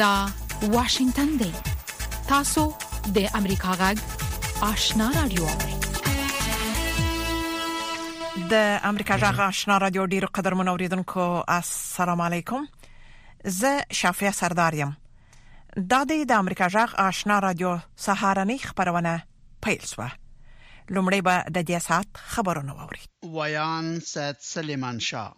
دا واشنگتن دی تاسو د امریکا غږ آشنا رادیو د امریکا غږ آشنا رادیو ډیرو قدر منوریدونکو السلام علیکم زه شافیا سردار یم د امریکا غږ آشنا رادیو سهارنی خبرونه پیل شو لومړی به د دې سات خبرونه ووري ویان سید سلیمان شاه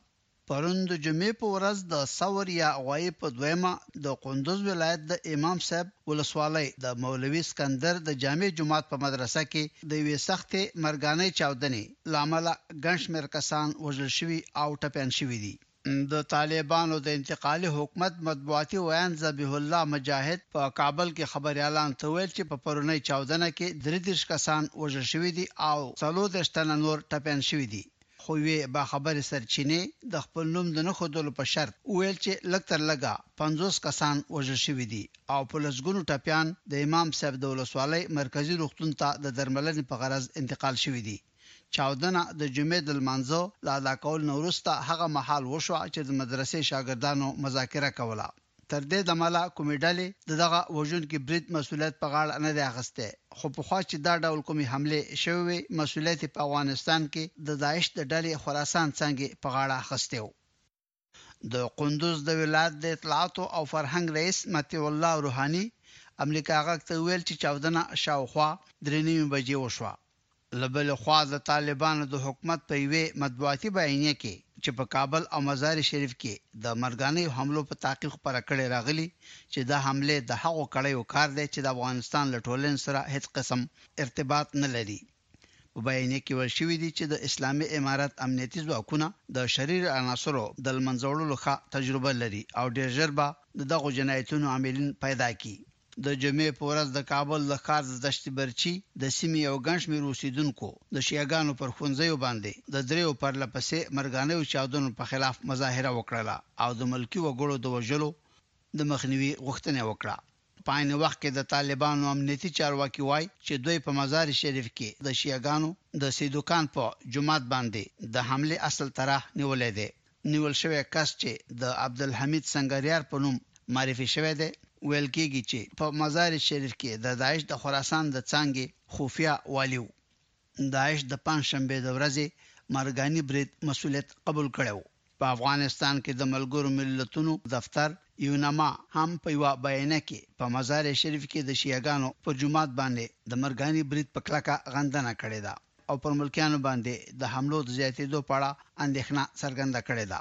پرون د جمعې په ورځ د ثور یا غوایي په دویمه د قندوز ولایت د امام صاحب ولسوالۍ د مولوي سکندر د جامع جماعت په مدرسه کې د یوې سختې مرګانۍ چاودنې له امله ګڼ شمېر کسان وژل شوي او ټپیان شوي دي. د طالبانو د انتقالي حکومت مطبوعاتي ویاند ذبیح الله مجاهد په کابل کې خبریالانو ته وویل چې په پرونۍ چاودنه کې درې دېرش کسان وژل شوي دي او څلور دېرش تنه نور ټپیان شوي دي خو یوې باخبرې سرچینې د خپل نوم د نه ښودلو په شرط وویل چې لږ تر لږه پنځوس کسان وژل شوي دي او په لسګونو ټپیان د امام صاحب د ولسوالۍ مرکزي روغتون ته د درملنې په غرض انتقال شوي دي. چاودنه د جمعې د لمانځه له ادا کولو نه وروسته هغه مهال وشوه چې د مدرسې شاګردانو مذاکره کوله. تر دې دمه لا کومې ډلې د دغه وژونکي برید مسوولیت په غاړه نه دی اخیستی، خو پخوا چې دا ډول کومې حملې شوې وې، مسوولیت یې په افغانستان کې د داعش د ډلې خراسان څانګې په غاړه اخیستی و. د قندوز د ولایت د اطلاعاتو او فرهنګ رئیس مطیع الله روحاني امریکا غږ ته ویل چې چاودنه شاوخوا درې نیمې بجې وشوه. له بلې خوا د طالبانو د حکومت په یوې مطبوعاتي بیانیه کې چې په کابل او مزار شریف کې د مرګانیو حملو په تعقیب خپره کړې راغلي چې دا حملې د هغو کړیو کار دی چې د افغانستان له ټولنې سره هېڅ قسم ارتباط نه لري. په بیانیه کې ویل شوي دي چې د اسلامي امارت امنیتي ځواکونه د شریر عناصرو د لمنځه وړلو ښه تجربه لري او ډیر ژر به د دغو جنایتونو عاملین پیدا کړي. د جمعې په ورځ د کابل د ښار د دشت برچي د سیمې یو ګڼ شمیر اوسیدونکو د شیعه ګانو پر ښونځیو باندې د دریو پرله پسې مرګانیو چاودنو په خلاف مظاهره وکړله او د ملکي وګړو د وژلو د مخنیوي غوښتنه یې وکړه. په عین وخت کې د طالبانو امنیتي چارواکي وايي چې دوی په مزار شریف کې د شیعه ګانو د سیدوکان په جومات باندې د حملې اصل طراح نیولی دی. نیول شوی کس چې د عبدالحمید سنګریار په نوم معرفي شوی دی، ویل کېږي چې په مزار شریف کې د داعش د خراسان د څانګې خفیه والي و. داعش د پنجشنبې د ورځې مرګاني برید مسوولیت قبول کړی و. په افغانستان کې د ملګرو ملتونو دفتر یونما هم په یوه بیانیه کې په مزار شریف کې د شیعه ګانو پر جومات باندې د مرګاني برید په کلکه غندنه کړې ده او پر ملکیانو باندې د حملو د زیاتېدو په اړه اندېښنه څرګنده کړې ده.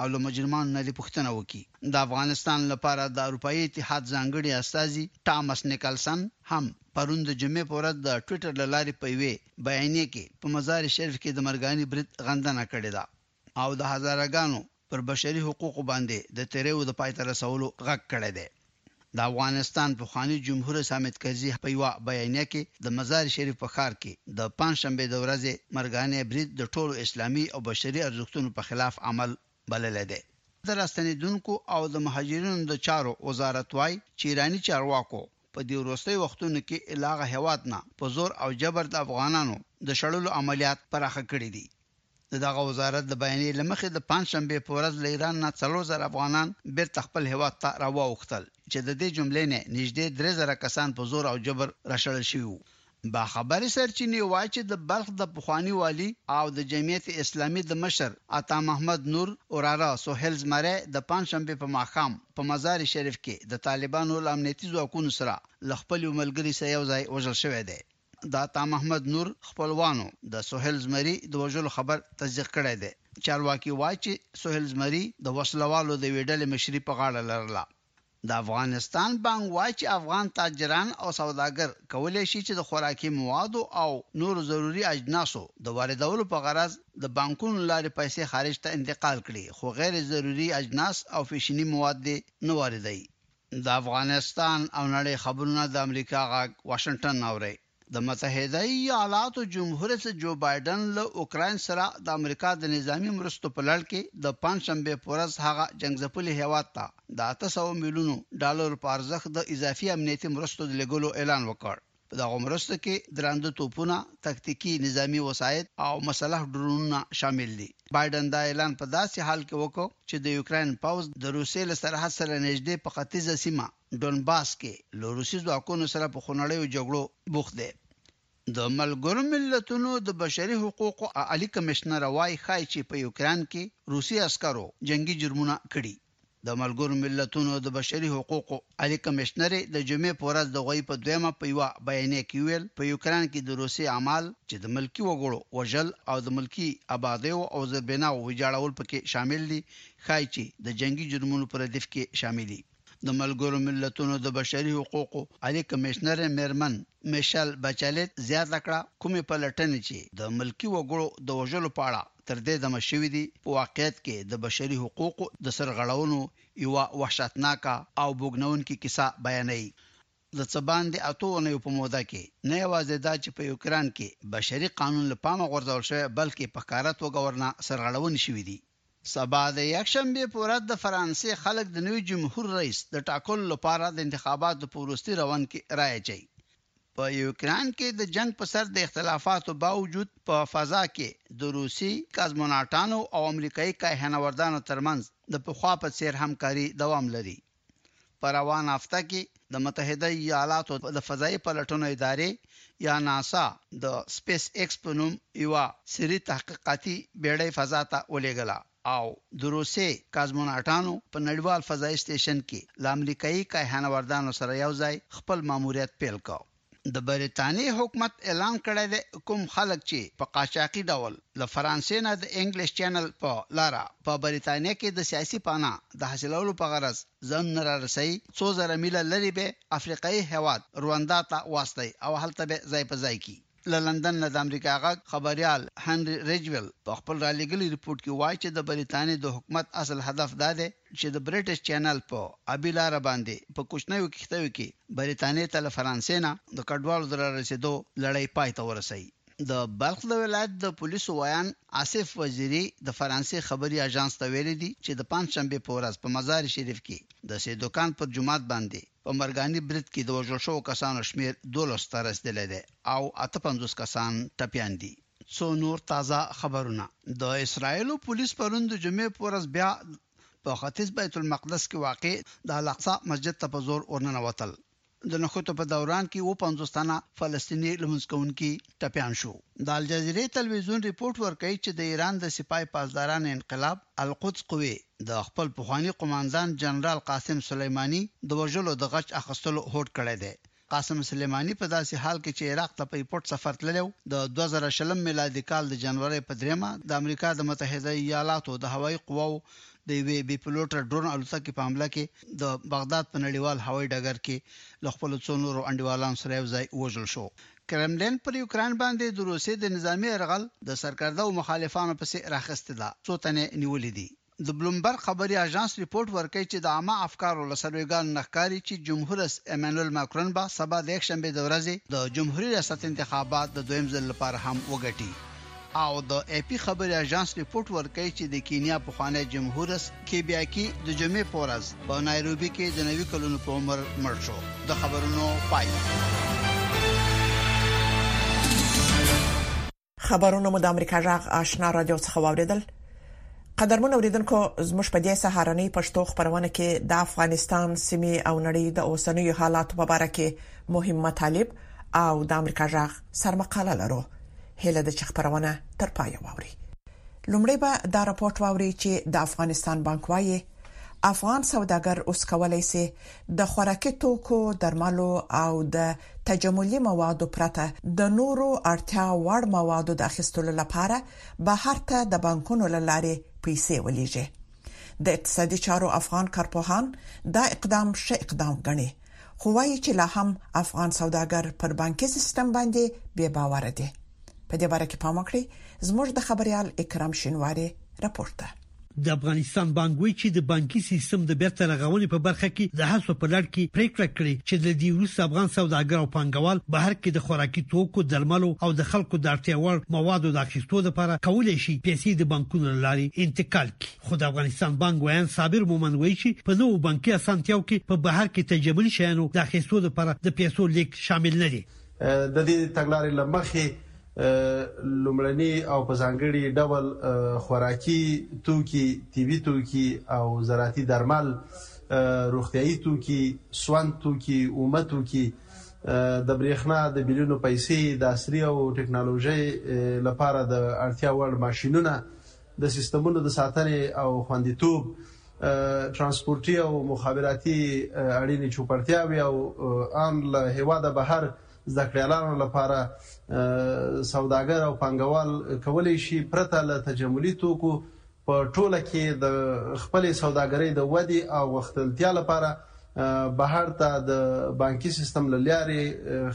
او له مجرمانو نه دې پوښتنه وکړي. د افغانستان لپاره د اروپايي اتحاد ځانګړي استازي ټامس نیکلسن هم پرون د جمعې په ورځ د ټویټر له لارې په یوې بیانیه کې په مزار شریف کې د مرګاني برید غندنه کړې ده او د هزاره ګانو پر بشري حقوقو باندې د تیریو د پای ته رسولو غږ کړی دی. د افغانستان پخواني جمهوررئیس حامد کرزي په یوه بیانیه کې د مزار شریف په ښار کې د پنجشنبې د ورځې مرګانی برید د ټولو اسلامي او بشري ارزښتونو په خلاف عمل بللی دی. د راستنېدونکو او د مهاجرینو د چارو وزارت وايي چې ایراني چارواکو په دې وروستیو وختونو کې له هغه هېواد نه په زور او جبر د افغانانو د شړلو عملیات پراخه کړي دي. د دغه وزارت د بیانیې له مخې د پنجشنبې په ورځ له ایران نه څلور زره افغانان بېرته خپل هېواد ته را واوښتل چې د دې جملې نه نږدې درې زره کسان په زور او جبر راشړل شوي وو. د خبري سرچینې وايي چې د بلخ د پخواني والي او د جمعیت اسلامي د مشر عطا محمد نور وراره سهیل زمری د پنجشنبې په ماښام په مزار شریف کې د طالبانو له امنیتي ځواکونو سره له خپل یو ملګري سره یو ځای وژل شوی دی. د عطا محمد نور خپلوانو د سهیل زمري د وژلو خبر تصدیق کړی دی. چارواکي وايي چې سهیل زمري د وسله والو د یوې ډلې مشري په غاړه لرله. د افغانستان بانک وايي چې افغان تاجران او سوداګر کولی شي چې د خوراکي موادو او نورو ضروري اجناسو د واردولو په غرض د بانکونو له لارې پیسې خارج ته انتقال کړي، خو غیر ضروري اجناس او فیشني مواد دې نه واردوي. د افغانستان او نړۍ خبرونه د امریکا غږ واشنګټن اورئ. د متحده ایالاتو جمهور رئیس جو بایډن له اوکراین سره د امریکا د نظامي مرستو په لړ کې د پنجشنبې په ورځ هغه جنګ ځپلي هېواد ته د اته سوه میلیونو ډالرو په ارزښت د اضافي امنیتي مرستو د لېږلو اعلان وکړ. په دغو مرستو کې درانده توپونه، تکتیکي نظامي وسایط او مسلح ډرونونه شامل دي. بایډن دا اعلان په داسې حال کې وکړ چې د یوکراین پوځ د روسیې له سرحد سره نژدې په ختیځه سیمه ډونباس کې له روسي ځواکونو سره په خونړیو جګړو بوخت دی. د ملګرو ملتونو د بشري حقوقو عالي کمېشنره وايي، ښايي چې په یوکراین کې روسي عسکرو جنګي جرمونه کړي. د ملګرو ملتونو د بشري حقوقو عالي کمېشنرې د جمعې په ورځ د غويي په دویمه په یوه بیانیه کې وویل، په یوکراین کې د روسیې اعمال چې د ملکي وګړو وژل او د ملکي ابادیو او زربناوو ویجاړول په کې شامل دي، ښايي چې د جنګي جرمونو په ردیف کې شامل وي. د ملګرو ملتونو د بشري حقوقو عالي کمېشنرې مېرمن میشل بچلېت زیاته کړه، کومې پلټنې چې د ملکي وګړو د وژلو په اړه تر دې دمه شوي دي، په واقعیت کې د بشري حقوقو د سرغړونو یوه وحشتناکه او بوږنونکې کیسه بیانوي. د څه باندې اتو اونیو په موده کې نه یوازې دا چې په یوکراین کې بشري قانون له پامه غورځول شوی، بلکې په ښکاره توګه ورنه سرغړونې شوي دي. سبا د یکشنبې په ورځ د فرانسې خلک د نوي جمهور رئیس د ټاکلو لپاره د انتخاباتو په وروستي راوند کې رایه اچوي. په یوکراین کې د جنګ په سر د اختلافاتو باوجود په فضا کې د روسي کازموناټانو او امریکايي کاهیانوردانو ترمنځ د پخوا په څېر همکاري دوام لري. په روانه هفته کې د متحده ایالاتو د فضايي پلټنو ادارې یا ناسا د سپېس ایکس په نوم یوه سري تحقیقاتي بېړۍ فضا ته ولېږله. او د روسیې کازموناټانو په نړیوال فضایي سټېشن کې له امریکایي کاهیانوردانو سره یو ځای خپل ماموریت پیل کړ. د بریتانیې حکومت اعلان کړی دی، کوم خلک چې په قاچاقي ډول له فرانسې نه د انګلیش چینل په لاره په بریتانیه کې د سیاسي پناه د حاصلولو په غرض ځانونه رارسوي، څو زره میله لرې به افریقایي هېواد رواندا ته واستوي او هلته به ځای په ځای کړي. له لندن نه د امریکا غږ خبریال هنري ریجویل په خپل رالېږلي رپوټ کې وايي چې د بریتانیې د حکومت اصل هدف دا دی چې د برټش چینل په ابي لاره باندې په کوچنیو کښتیو کې بریتانیې ته له فرانسې نه د کډوالو د رارسېدو لړۍ پای ته ورسوي. د بلخ د ولایت د پولیسو ویاند آصف وزیري د فرانسې خبري اژانس ته ویلي دي چې د پنجشنبې په ورځ په مزار شریف کې د سیدوکان پر جومات باندې په مرګاني برید کې د وژل شوو کسانو شمېر دولس ته رسېدلی دی او اته پنځوس کسان ټپیان دي. څو نور تازه خبرونه، د اسراییلو پولیس پرون د جمعې په ورځ بیا په ختیځ بیت المقدس کې واقع د الاقصی مسجد ته په زور ورننوتل. د نښتو په دوران کې اووه پنځوس تنه فلسطیني لمونځ کوونکي ټپیان شو. د الجزیرې تلویزیون رپوټ ورکوي چې د ایران د سپاه پاسداران انقلاب القدس قوې د خپل پخواني قوماندان جنرال قاسم سلیماني د وژلو د غچ اخستلو هوډ کړی دی. قاسم سلیماني په داسې حال کې چې عراق ته په پټ سفر تللی و، د دوه زره شلم میلادي کال د جنورۍ په دریمه د امریکا د متحده ایالاتو د هوایي قواوو د یوې بې پیلوټه ډرون الوتکې په حمله کې د بغداد په نړیوال هوایي ډګر کې له خپلو څو نورو انډیوالانو سره یو ځای ووژل شو. کرملین پر یوکراین باندې د روسیې د نظامي یرغل د سرکرده او مخالفانو پسې راخیستې ده، څو تنه یې نیولي دي. د بلومبرګ خبري اژانس رپوټ ورکوي چې د عامه افکارو له سروېګانو نه ښکاري چې جمهور رئیس ایمانویل ماکرون به سبا د یکشنبې د ورځې د جمهوري ریاست انتخابات د دویم ځل لپاره هم وګټي. او د اې پي خبري اژانس رپوټ ورکوي چې د کینیا پخوانی جمهوررس کیبیاکي د جمعې په ورځ په نایروبي کې د نوي کلونو په عمر مړ شو د خبرونو پای خبرونه مو د امریکا جغ آشنا رادیو څخه واوریدل قدرمن اوریدونکو زموږ په دې سهارنۍ پښتو خبرونه کې د افغانستان سیمه او نړۍ د اوسنیو حالاتو په اړه کې مهم مطالب او د امریکا جغ سرمقاله لرو هیله ده چې خبرونه تر پایه واوري لومړی به دا راپورټ واوري چې د افغانستان بانک وايي افغان سوداګر اوس کولای شي د خوراکي توکو، درملو او د تجملي موادو پرته د نورو اړتیا وړ موادو د اخیستلو لپاره بهر ته د بانکونو لارې پیسې ولېږي د اقتصادي چارو افغان کارپوهان دا اقدام ښه اقدام ګڼي خو وایي چې لا هم افغان سوداګر پر بانکي سیستم باندې بې باوره دي. په دې باره کې پام وکړئ، زموږ د خبریال اکرام شینواري رپورټ ته. د افغانستان بانک وایي چې د بانکي سیستم د بیرته رغونې په برخه کې د هڅو په لړ کې پریکړه کړې چې له دې وروسته افغان سوداګر او پانګوال بهر کې د خوراکي توکو، درملو او د خلکو د اړتیا وړ موادو د اخیستو لپاره کولای شي پیسې د بانکونو له لارې انتقال کړي. خو د افغانستان بانک ویاند صابر مومند وایي چې په نوو بانکي اسانتیاو کې په بهر کې تجملي شیانو د اخیستو لپاره د پیسو لیږد شامل نه دی. د دې تګلارې له مخې لومړني او په ځانګړي ډول خوراکي توکي، طبي توکي او زراعتي درمل، روغتیايي توکي، سوند توکي، اومه توکي، د برېښنا د بیلونو پیسې، د عصري او ټکنالوژۍ لپاره د اړتیا وړ ماشینونه د سیستمونو د ساتنې او خوندیتوب، ترانسپورتي او مخابراتي اړینې چوپړتیاوې او ان له هېواده بهر زده کړیالانو لپاره سوداګر او پانګوال کولی شي پرته له تجملي توکو په ټوله کې د خپلې سوداګرۍ د ودې او غښتلتیا لپاره بهر ته د بانکي سیستم له لیارې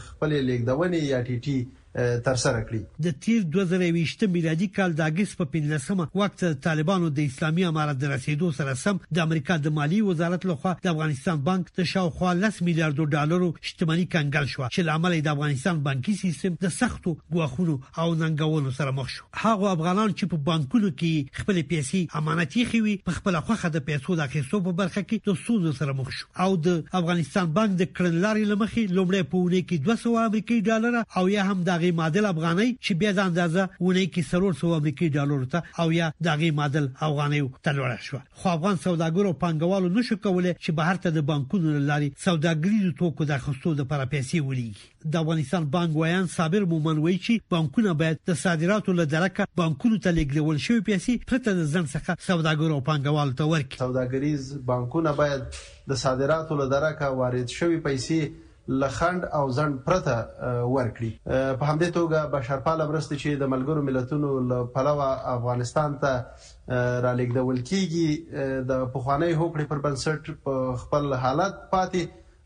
خپلې لېږدونې یا ټي ټي ترسره کړي. د تیر دوه زره یوویشت میلادي کال د اګست په پنځلس مه واک ته د طالبانو د اسلامي امارت د رسیدو سره سم د امریکا د مالیې وزارت له خوا د افغانستان بانک د شاوخوا لس میلیاردو ډالرو شتمني کنګل شوه چې له امله یې د افغانستان بانکي سیستم د سختو ګواښونو او ننګونو سره مخ شو. هغو افغانانو چې په بانکونو کې خپلې پیسې امانت یې وي په خپل خوخه د پیسو د اخیستو په برخه کې د ستونزو سره مخ شو او د افغانستان بانک د کړنلارې لمخې لومړی په ونې کې 200 امریکایي ډالر او یا هم د غي معادل افغاني چې بیا د اندازه ونې کې 300 امریکایي ډالر ته او یا د غي معادل افغاني ته لوړ شو خو افغان سوداګرو پنګوالو نشو کولای چې بهر ته د بانکونو لاري سوداګریزو توکو د اخیستو لپاره پیسې ولېږي د افغانستان بانک ویاند صابر مومند وایي چې بانکونه باید د صادراتو له درکه بانکونو ته لیږدول شوې پیسې پرته د ځنډ څخه سوداګرو او پانګوالو ته ورکړي. سوداګریز بانکونه باید د صادراتو له درکه وارد شوې پیسې له خنډ او ځنډ پرته ورکړي. په همدې توګه بشرپاله مرستې چې د ملګرو ملتونو له پلوه افغانستان ته رالیږدول کیږي د پخوانۍ هوکړې پر بنسټ په خپل حالت پاتې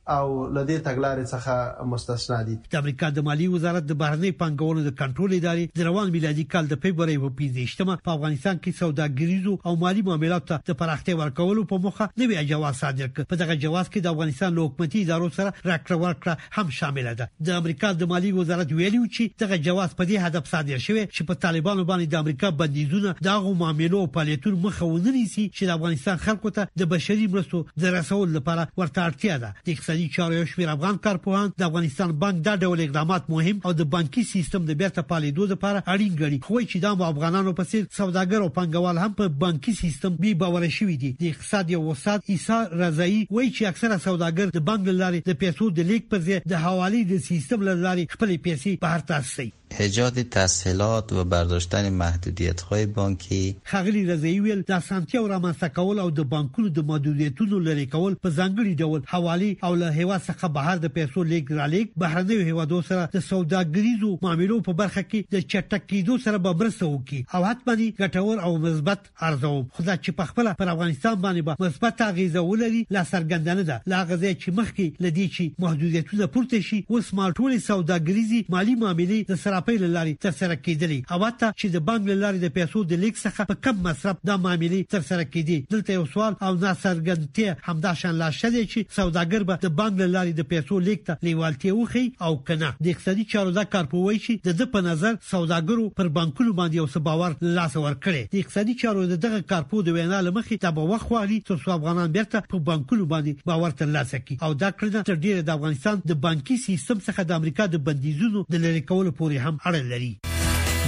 او له دې تګلارې څخه مستثنی دي. د امریکا د مالیې وزارت د بهرنیو پانګونو د کنټرول ادارې د روان میلادي کال د فبرورۍ په پنځه ویشت مه په افغانستان کې سوداګریزو او مالي معاملاتو ته د پراختیا ورکولو په موخه نوی اجواز صادر کړ. په دغه جواز کې د افغانستان له حکومتي ادارو سره راکړه ورکړه هم شامله ده. د امریکا د مالیې وزارت ویلي و چې دغه جواز په دې هدف صادر شوی چې په طالبانو باندې د امریکا بندیزونه د هغو معاملو او فعالیتونو مخه ونه نیسي چې د افغانستان خلکو ته د بشري مرستو د رسول لپاره ورته اړتیا ده د اقتصادي چارو یو شمېر افغان کارپوهان د افغانستان بانک دا ډول اقدامات مهم او د بانکي سیستم د بیرته پالیدو لپاره اړین ګڼي خو چې دا مو افغانانو په څیر سوداګر او پنګوال هم په بانکي سیستم بي باور شوي دي د اقتصاد یو استاد عیسی رضایی وایي چې اکثره سوداګر د بانک لارې د پیسو د لیک پر ځای د حوالی د سیستم لارې خپل پیسې بهر ته استي ایجاد تسهیلات و برداشتن محدودیتهای بانکي. ښاغلي رضايي ویل، د اسانتیاو رامنځته کول او د بانکونو د محدودیتونو لرې کول په ځانګړي ډول حوالې او له هېواد څخه بهر د پیسو لېږد رالېږد بهرنیو هېوادو سره د سوداګریزو معاملو په برخه کې د چټک کېدو سره به مرسته وکړي او حتماً یې ګټور او مثبت ارزوم خو دا چې په خپله پر افغانستان باندې به مثبته اغیزه ولري لا څرګنده نه ده له هغه ځایه چې مخکې له دې چې محدودیتونه پورته شي اوس مهال ټولې سوداګریزې مالي معاملې د صرافۍ له لارې ترسره کېدلې او حتی چې د بانک له لارې د پیسو د لیږد څخه په کم مصرف دا معاملې ترسره کېدې دلته یو سوال او ناڅرګندتیا همدا شان لا شته دی چې سوداګر به د بانک له لارې د پیسو لیږد ته لیوالتیا وښيي او کنه د اقتصادي چارو دا کارپوه وایي چې د ده په نظر سوداګرو پر بانکونو باندې یو څه باور له لاسه ورکړی. د اقتصادي چارو د دغه کارپوه د وینا له مخې دا به وخت واخلي تر څو افغانان بیرته په بانکونو باندې باور تر لاسه کړي او دا کړنه تر ډیره د افغانستان د بانکي سیستم څخه د امریکا د بندیزونو د لرې کولو پورې هم اړه لري.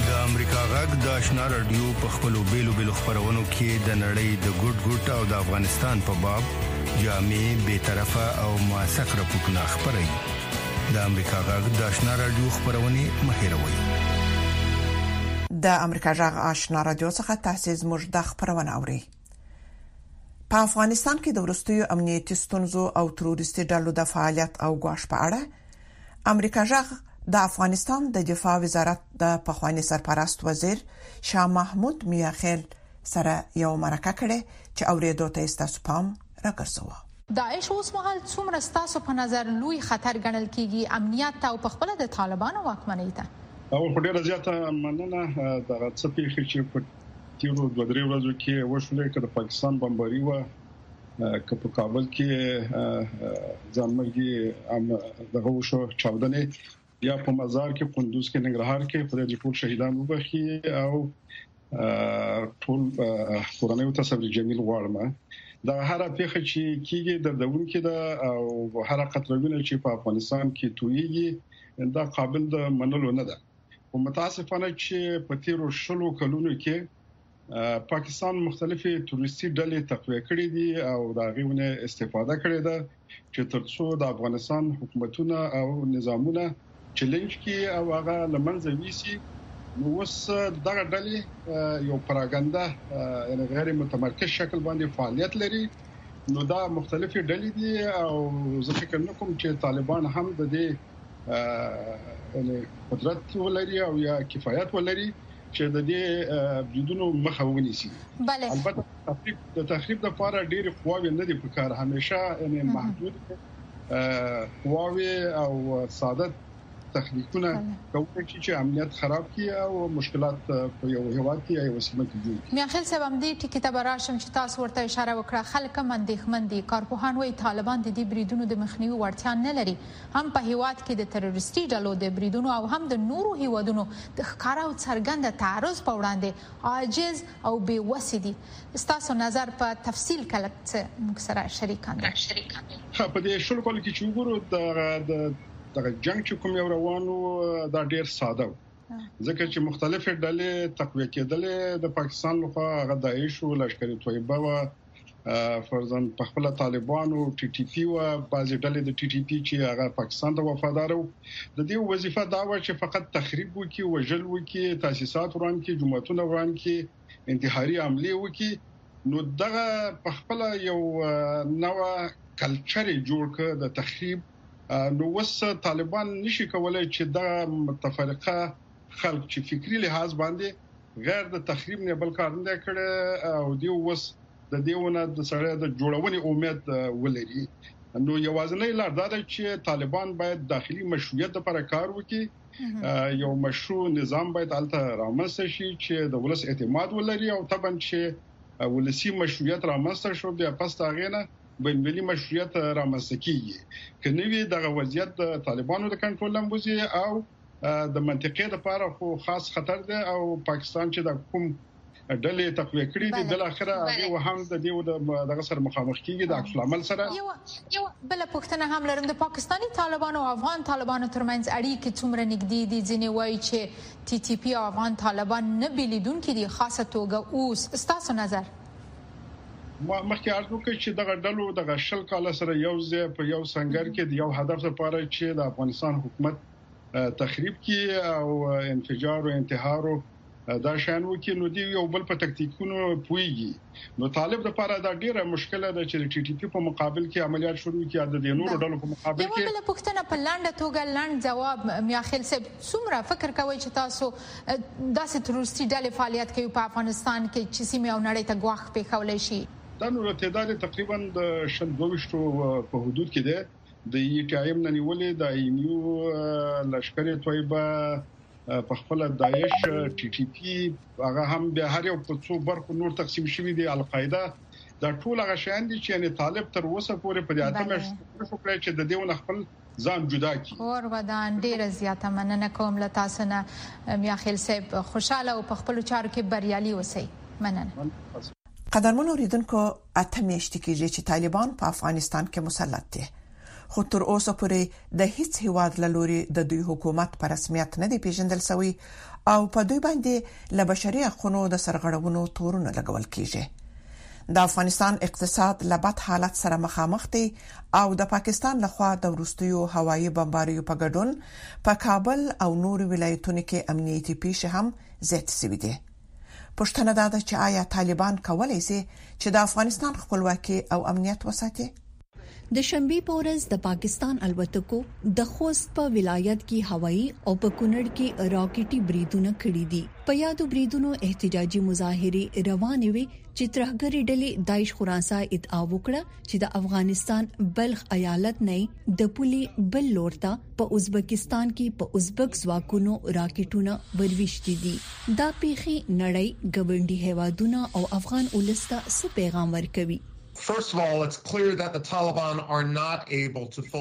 د امریکا غږ د آشنا رادیو په خپلو بیلو بیلو خبرونو کې د نړۍ د ګډ ګډ او د افغانستان په باب جامع، بیطرفه او موثق رپوټونه خبروي. د امریکا غږ د آشنا رادیو خبرونه مهیروي د امریکا غږ آشنا رادیو څخه تاسو زموږ د خبرونه اوري په افغانستان کې د ورستیو امنیتي ستونزو او تروریستي ډلو د فعالیت او ګواښ په اړه امریکا غږ د افغانستان د دفاع وزارت د پخوانی سرپرست وزیر شاه محمود میاخیل سره یو مرکه کړې چې اوریدو ته یې ستاسو پام راګرځوه. داعش اوس مهال څومره ستاسو په نظر لوی خطر ګڼل کیږي امنیت ته او په خپله د طالبانو واکمنۍ ته؟ اول خو ډیره زیاته مننه دغه څه پیښې چې په تیرو دوه درې ورځو کې وشولې که د پاکستان بمباري وه که په کابل کې ځانمرګي دغه وشو چاودنې یا په مزار کې کندوز کې ننګرهار کې خدای دې ټول شهیدان وبخي او ټول کورنۍ ته صبر جمیل غواړم دا هر پیښه چې کیږي د دون کې دا او هر قطروینه چې په افغانستان کې تویږي دا قابل د منلو نه ده او متاسفانه چې په تیرو شلو کلونو کې پاکستان مختلفې تروریستي ډلې تقویه کړې دي او دا غوونه استفاده کړې ده چې ترڅو د افغانستان حکومتونه او نظامونه چیلنج کی او هغه لمنځه ویسي نو اوس دغه ډلې یو پراګنده یعنی غیر متمرکز شکل باندې فعالیت لري نو دا مختلفې ډلې دي او زه فکر نکوم چې طالبان هم د دې یعنی قدرت ولري او یا کفایت ولري چې د دې بریدونو مخه ونیسي البته تخریب د تخریب لپاره ډېر قواوې نه دي په کار همیشه یعنی محدود قواوې او ساده تخنیکونه کولی شي چې امنیت خراب کړي او مشکلات په یو هیواد کې یا یو سیمه کې جوړ کړي میاخیل صاحب هم دې ټکی ته براشم چې تاسو ورته اشاره وکړه خلک هم اندېښمن دي کارپوهان وایي طالبان د دې بریدونو د مخنیوي وړتیا نه لري هم په هیواد کې د تروریستي ډلو د بریدونو او هم د نورو هیوادونو د ښکاره او څرګند تعرض په وړاندې عاجز او بې وسې دي ستاسو نظر په تفصیل کله څه موږ سره شریک کاندئ. ښه په دې شلو کالو کې چې وګورو دغه دغه جنګ چې کوم یو روان وو دا ډیر ساده وو ځکه چې مختلفې ډلې تقویه کېدلې د پاکستان لخوا هغه داعش وو لشکر طیبه وه فرضاً په خپل طالبانو ټي ټي پی او بعضی ډلې د ټي ټي پی چې هغه پاکستان ته وفادار وو د دې وظیفه دا و چې فقط تخریب وکي وجل وکي تاسیسات وران کړي جماعتونه وران کړي انتحاري عملی وکي نو دغه په خپل یو نو کلچر جوړ ک د تخریب نو وس طالبان نشي کولای چې دا متفرقه خلک چې فکری لحاظ باندې غیر د تخریب نه بل کار نه کړي او دی اوس د دیونه د سړی د جوړونې امید ولري نو یوازنۍ لار دا ده چې طالبان باید داخلي مشروعیت لپاره کار وکړي یو مشروع نظام باید الته رامنځته شي چې د ولس اعتماد ولري او طبعا چې ولسی مشروعیت رامنځته شو بیا پس دا غینه بین ملي مشروعیت رامنځته کیږي کني دغه وضعیت د طالبانو د کنټرول لمبوزي او د منطقې لپاره خو خاص خطر دی او پاکستان چې د کوم ډلې تقوی کړې دي بل اخر هغه وهم د دیو دغه سر مخامخ کیږي د عکس العمل سره یو یو بل پښتنه هم لرم د پاکستانی طالبانو او افغان طالبانو ترمنځ اړیکې څومره نږدې دي ځینې وایي چې ټي ټي پی او افغان طالبان نه بیلیدونکي دي خاصه توګه اوس ستاسو نظر ما مخکې عرض وکړ چې دغه ډلو دغه شل کال سره یو ځای په یو سنگر کې د یو هدف لپاره چې د افغانستان حکومت تخریب کی او انفجار او انتحار او دا شان وکي نو دی یو بل په تکتیکونو پويږي نو طالب د پاره دا ډیره مشکله ده چې د ټي ټي پی په مقابل کې عملیات شروع کړي د دې نورو ډلو په مقابل کې یو بل پښتنه په لاندې توګه لاند جواب میاخیل صاحب څومره فکر کوي چې تاسو داسې تروریستي ډلې فعالیت کوي په افغانستان کې چې سیمې او نړۍ ته ګواښ پېښولی شي. دا نو د تعداد یې تقریباً د شل دوه ویشت په حدود کې دی. د ای ټي ایم نه نیولې د آی این یو، لشکر طیبه، په خپله داعش، ټي ټي پي، هغه هم بیا هر یو په څو برخو نور تقسیم شوي دي، القاعده، دا ټول هغه شیان دي چې یعنې طالب تر اوسه پورې په دې اته میاشتو کې کوشش وکړی چې د دې ونه خپل ځان جدا کړي. کور ودان ډیره زیاته مننه کوم له تاسو نه میاخیل صیب خوشحاله او په خپلو چارو کې بریالي اوسئ مننه. قدرمن اوریدونکو اته میاشتې کیږي چې طالبان په افغانستان کې مسلط دي خو تر اوسه پورې د هیڅ هیواد له لوري د دوی حکومت په رسمیت نه دی پیژندل شوی او په دوی باندې له بشري حقوقو د سرغړونو تورونه لګول کیږي د افغانستان اقتصاد له بد حالت سره مخامخ دی او د پاکستان له خوا د وروستیو هوایي بمباریو په ګډون په کابل او نورو ولایتونو کې امنیتي پیښې هم زیاتې شوې دي. پوښتنه دا ده چې آیا طالبان کولای شي چې د افغانستان خپلواکي او امنیت وساتي؟ د شنبې په ورځ د پاکستان الوتکو د خوست په ولایت کې هوایي او په کونړ کې راکټي بریدونه کړي دي. په یادو بریدونو احتجاجي مظاهرې روانې وې چې ترهګرې ډلې داعش خراسان ادعا وکړه چې د افغانستان بلخ ایالت نه د پولي بل لورته په ازبکستان کې په ازبک ځواکونو راکټونه ورويشتي دي دا پیخي نړۍ غونډي هوادونه او افغان ولسته څه پیغام ورکوي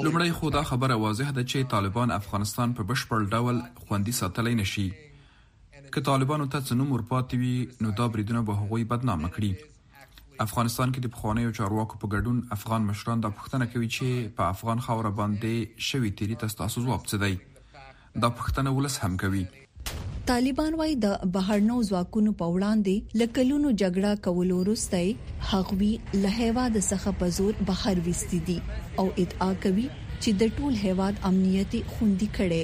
لومړی خو دا خبره واضح ده چې طالبان افغانستان په بشپړ ډول خوندي ساتلی نشي که طالبانو ته څه نوم ورپاتې وي نو دا بریدونه به هغوی بدنامه کړي افغانستان کې د پخوانیو چارواکو په ګډون افغان مشران دا پوښتنه کوي چې په افغان خاوره باندې شوي تیري ته ستاسو ځواب څه دی؟ دا پوښتنه ولس هم کوي. طالبان وايي د بهرنیو ځواکونو په وړاندې له کلونو جګړه کولو وروسته یې هغوی له هیواد څخه په زور بهر ویستي دي او ادعا کوي چې د ټول هیواد امنیت یې خوندي کړی.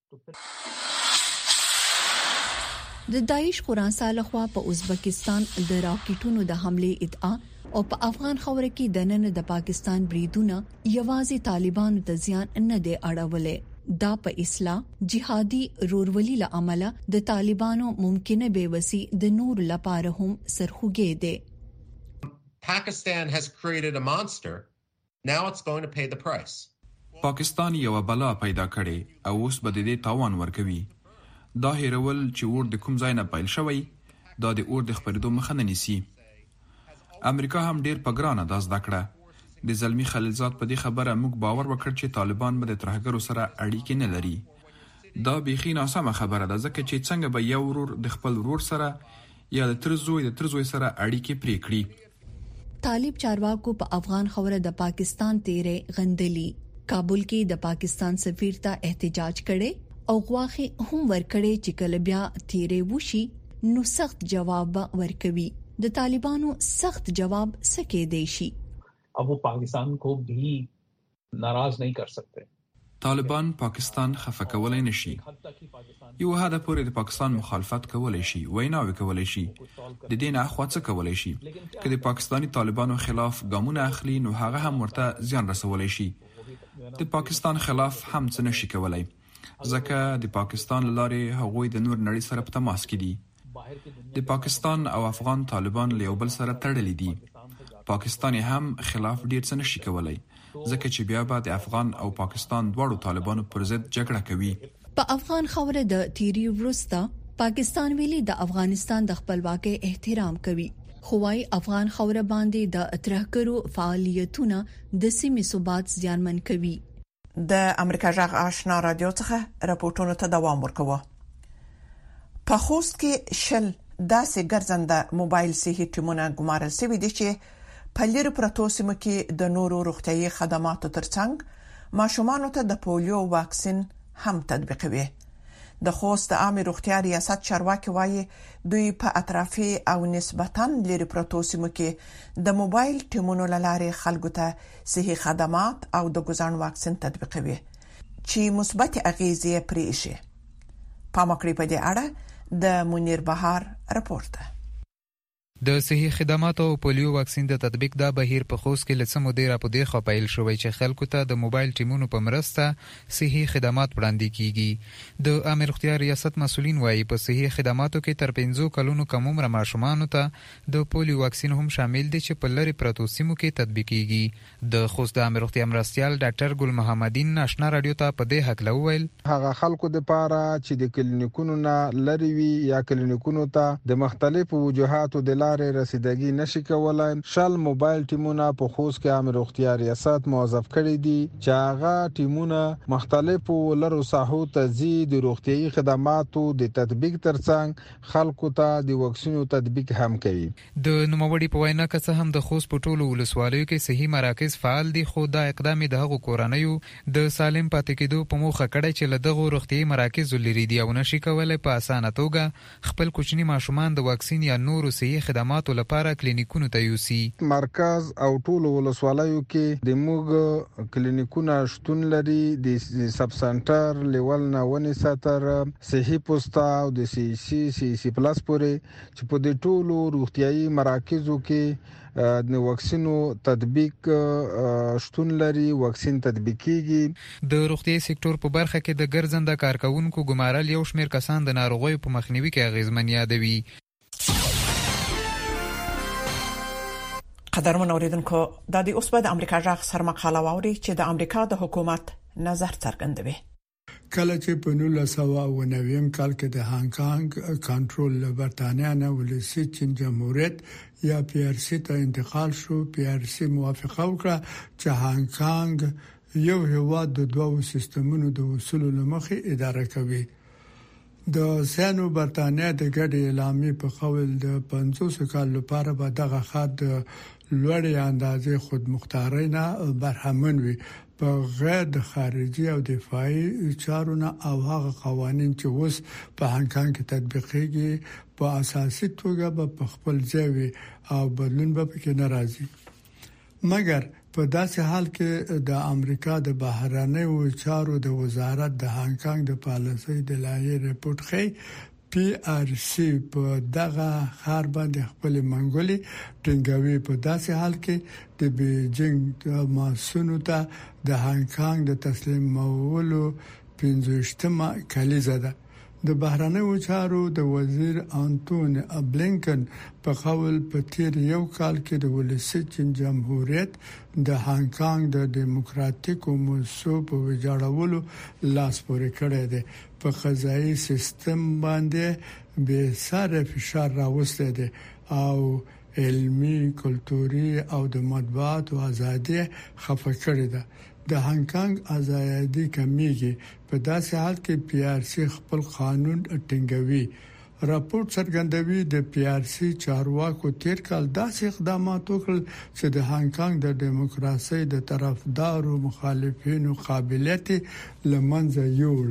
د داعش خراسان لخوا په ازبکستان د راکټونو د حملې ادعا او په افغان خاوره کې دننه د پاکستان بریدونه یوازې طالبانو ته زیان نه دی اړولی، دا په اصلاح، جهادي رورولي له امله د طالبانو ممکنه بې وسي د نورو لپاره هم سرخوږی دی. پاکستان یوه بلا پیدا کړې او اوس به د دې تاوان ورکوي. دا هېرول چې اور د کوم ځای نه پیل شوی، دا د اور د خپرېدو مخه نه نیسي. امریکا هم ډېر په ګرانه دا زده کړه. د زلمي خلیلزاد په دې خبره موږ باور وکړ چې طالبان به د ترهګرو سره اړیکې نه لري. دا بیخي ناسمه خبره ده ځکه چې څنګه به یو ورور د خپل ورور سره یا د تر زوی د تر زوی سره اړیکې پرې کړي. طالب چارواکو په افغان خاوره د پاکستان تیری غندلی، کابل کې د پاکستان سفیر ته احتجاج کړی او غواښي هم ورکړی چې کله بیا تیری وشي نو سخت جواب به ورکوي، د طالبانو سخت جواب څه کیدای شي؟ اب وو پاکستان کو بهی ناراض نهي کر سکته. طالبان پاکستان خفه کولی نه شي. يوه حده پورې د پاکستان مخالفت کولی شي، ويناوې کولی شي، د دې نه اخوا څه کولی شي؟ که د پاکستاني طالبانو خلاف ګامونه اخلي نو هغه هم ورته زيان رسولی شي. د پاکستان خلاف هم څه نه شي کولی، ځکه د پاکستان له لارې هغوی د نور نړي سره په تماس کې دي. د پاکستان او افغان طالبان له یو بل سره تړلي دي. پاکستان یې هم خلاف ډېر څه نه شي کولی، ځکه چې بیا به د افغان او پاکستان دواړو طالبانو پر ضد جګړه کوي. په افغان خاوره د تېري وروسته پاکستان ویلي د افغانستان د خپلواکۍ احترام کوي، خو وايي افغان خاوره باندې د ترهګرو فعالیتونه د سیمې ثبات زیانمن کوي. د امریکا جغ آشنا رادیو څخه راپورټونو ته دوام ورکوه په خوست کې شل داسې ګرځنده موبایل صحي ټیمونه ګمارل شوې دي چې په لیر پروتو سیمو کې د نورو روغتيایي خدماتو ترڅنګ ماشومان ته د پولیو واکسین هم تطبیقوي د خوست د عامه روغتیا ریاست چارواکي وایي دوی په اطرافي او نسبتا لري پروتو سیمو کې د موبایل ټیمونو لارې خلکو ته صحي خدمات او د ګوزڼ واکسین تطبیقوي چې مثبت اغیزې یې پرې ایښي پام وکړئ په دې اړه د منیر بهار رپورت ده د صحي خدماتو او پولیو واکسین د تطبیق دا بهیر په خوست کې له څه مودې را په دېخوا پیل شوی چې خلکو ته د موبایل ټیمونو په مرسته صحي خدمات وړاندې کیږي. د عامه روغتیا ریاست مسؤلین وايي، په صحي خدماتو کې تر پنځو کلونو کم عمره ماشومانو ته د پولیو واکسین هم شامل دی چې په لرې پرتو سیمو کې تطبیقیږي. د خوست د عامې روغتیا مرستیال ډاکټر ګل محمدین اشنا راډیو ته په دې هکله وویل. هغه خلکو دپاره چې د کلینیکونو نه لرې وي یا کلینیکونو ته د مختلفو وجوهاتو د لارې رسیدګي نه شي کولای، شل موبایل ټیمونه په خوست کې عامې روغتیا ریاست موظف کړي دي چې هغه ټیمونه مختلفو لرو ساحو ته ځي د روغتیايي خدماتو د تطبیق ترڅنګ خلکو ته د واکسینو تطبیق هم کوي. د نوموړي په وینا که څه هم د خوست په ټولو ولسوالیو کې صحي مراکز فعال دي خو دا اقدام یې د هغو کورنیو د سالم پاتې کېدو په موخه کړی چې له دغو روغتیايي مراکزو لیرې دي او نشي کولای په اسانه توګه خپل کوچني ماشومان د واکسین یا نورو صحي خدماتو لپاره کلینیکونو ته یوسي. مرکز او ټولو ولسوالیو کې د موږ کلینیکونه شتون لري، د سب سنټر لیول نه ونیسه تر. صحي پوسته او د سي اي سي، سي اي سي پلس پورې چې په دې ټولو روغتیايي مراکزو کې د واکسینو تطبیق شتون لري، واکسین تطبیق کیږي. د روغتیايي سکتور په برخه کې د ګرځنده کارکوونکو ګمارل یو شمېر کسان د ناروغیو په مخنیوي کې اغېزمن یادوي. قدرمن اوریدونکو دا دی اوس به د امریکا غږ سرمقاله واوري چې د امریکا د حکومت نظر څرګندوي. کله چې په نولس سوه او اووه نوي کال کې د هانګ کانګ کنټرول له برتانیا نه ولسي چین جمهوریت یا پي ار سي ته انتقال شو، پي ار سي موافقه وکړه چې هانګ کانګ یو هېواد د دوو سیستمونو د اصولو له مخې اداره کوي. د سینو برتانیا د ګډې اعلامیې په قول د 50 کال لپاره به دغه ښار د لوړې اندازې خودمختارۍ نه برهمن وي په غیر د خارجي او دفاعي چارو نه او هغه قوانین چې اوس په هانکانګ کې تطبیقېږي په اساسي توګه به په خپل ځای وي او بدلون به پکې نه راځي. مګر په داسې حال کې د امریکا د بهرنیو چارو د وزارت د هانګ کانګ د پالیسۍ د لایحې رپوټ ښيي، پي ار سي په دغه ښار باندې خپلې منګولې ټینګوي، په داسې حال کې د بیجینګ تماسونو ته د هانګ کانګ د تسلیمولو پنځه ویشت مه کلیزه ده. د بهرنیو چارو د وزیر انتون بلینکن په قول په تیر یو کال کې د ولسي چین جمهوریت د هانګ کانګ د دیموکراتیکو موسسو په ویجاړولو لاس پورې کړی دی، په قضایي سیستم باندې بې سارې فشار راوستی دی او علمي، کلتوري او د مطبوعاتو ازادي یې خفه کړې ده. د هانګ کانګ ازایادي کمیږي، په داسې حال کې پي ار سي خپل قانون ټینګوي. راپور څرګندوي، د پي ار سي چارواکو تېر کال داسې اقدامات وکړل چې د هانګ کانګ د ډیموکراسۍ د طرفدارو مخالفینو قابلیت یې له منځه یووړ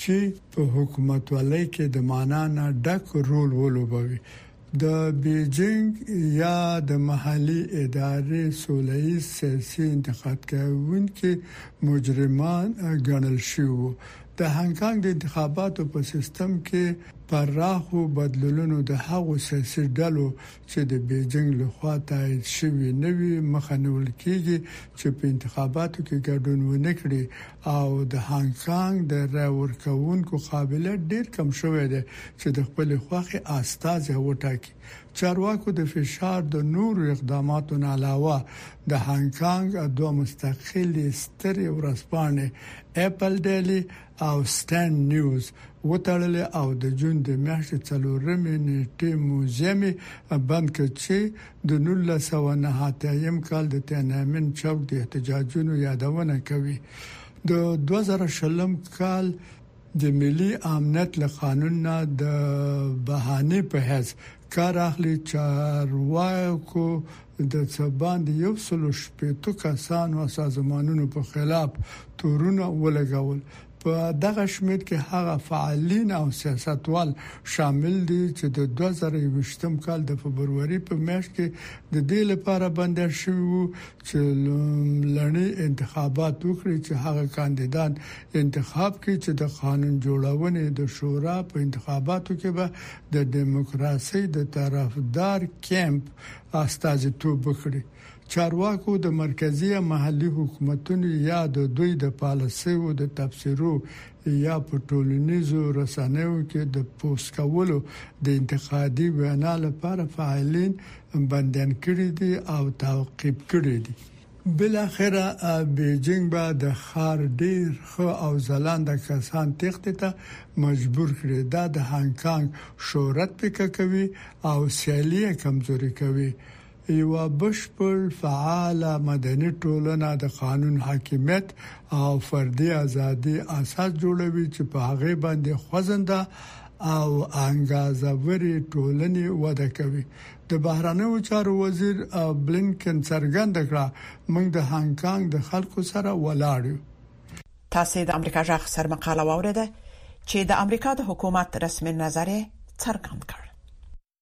چې په حکومتولۍ کې د معنا نه ډک رول ولوبوي د بیجینګ یا د محلي ادارې سوله ییز سیاسي انتقاد کوونکي مجرمان ګڼل شوي وو. د هانګ کانګ د انتخاباتو په سیستم کې پراخو بدلونونو د هغو سیاسي ډلو چې د بیجینګ له خوا تایید شوي نه وي مخه نیول کېږي چې په انتخاباتو کې ګډون ونه کړي او د هانګ کانګ د رای ورکوونکو قابلیت ډیر کم شوی دی چې د خپلې خوښې استازی وټاکي. چارواکو د فشار د نورو اقداماتو نه علاوه د هانګ کانګ دوه مستقلې سترې ورځپاڼې اپل ډیلي او سټینډ نیوز وتړلې او د جون د میاشتې څلورمې نیټې موزیم یې بند کړ چې د نولس سوه نهه اتیا یم کال د تیانامین چوک د احتجاجونو یادونه کوي، د دوه زره شلم کال د ملي امنیت له قانون نه د بهانې په حیث کار اخلي، چارواکو د څه باندې یو سلو شپېتو کسانو او سازمانونو په خلاف تورونه ولګول، په دغه شمېر کې هغه فعالین او سیاستوال شامل دي چې د دوه زره او یوویشتم کال د فبروري په میاشت کې د دې لپاره بندیان شوي وو چې لومړني انتخابات وکړي چې هغه کاندیدان انتخاب کړي چې د قانون جوړونې د شورا په انتخاباتو کې به د دیموکراسۍ د طرفدار کمپ استازیتوب وکړي. چارواکو د مرکزي یا محلي حکومتونو یا د دوی د پالیسیو د تبصرو یا په ټولنیزو رسنیو کې د پوسټ کولو د انتقادي وینا لپاره فعالین بندیان کړي دي او تعقیب کړي دي. بالاخره بیجینګ به د ښار ډېر ښه او ځلانده کسان تېښتې ته مجبور کړي، دا د هانګ کانګ شهرت پیکه کوي او سیالي یې کمزورې کوي. یوه بشپړ فعاله مدني ټولنه د قانون حاکمیت او فردي ازادي اساس جوړوي چې په هغې باندې خوځنده او انګازورې ټولنې وده کوي. د بهرنیو چارو وزیر بلینکن څرګنده کړه، موږ د هانګ کانګ د خلکو سره ولاړ یو. تاسې د امریکا غږ سرمقاله واورېده چې د امریکا د حکومت رسمي نظر یې څرګند کړ.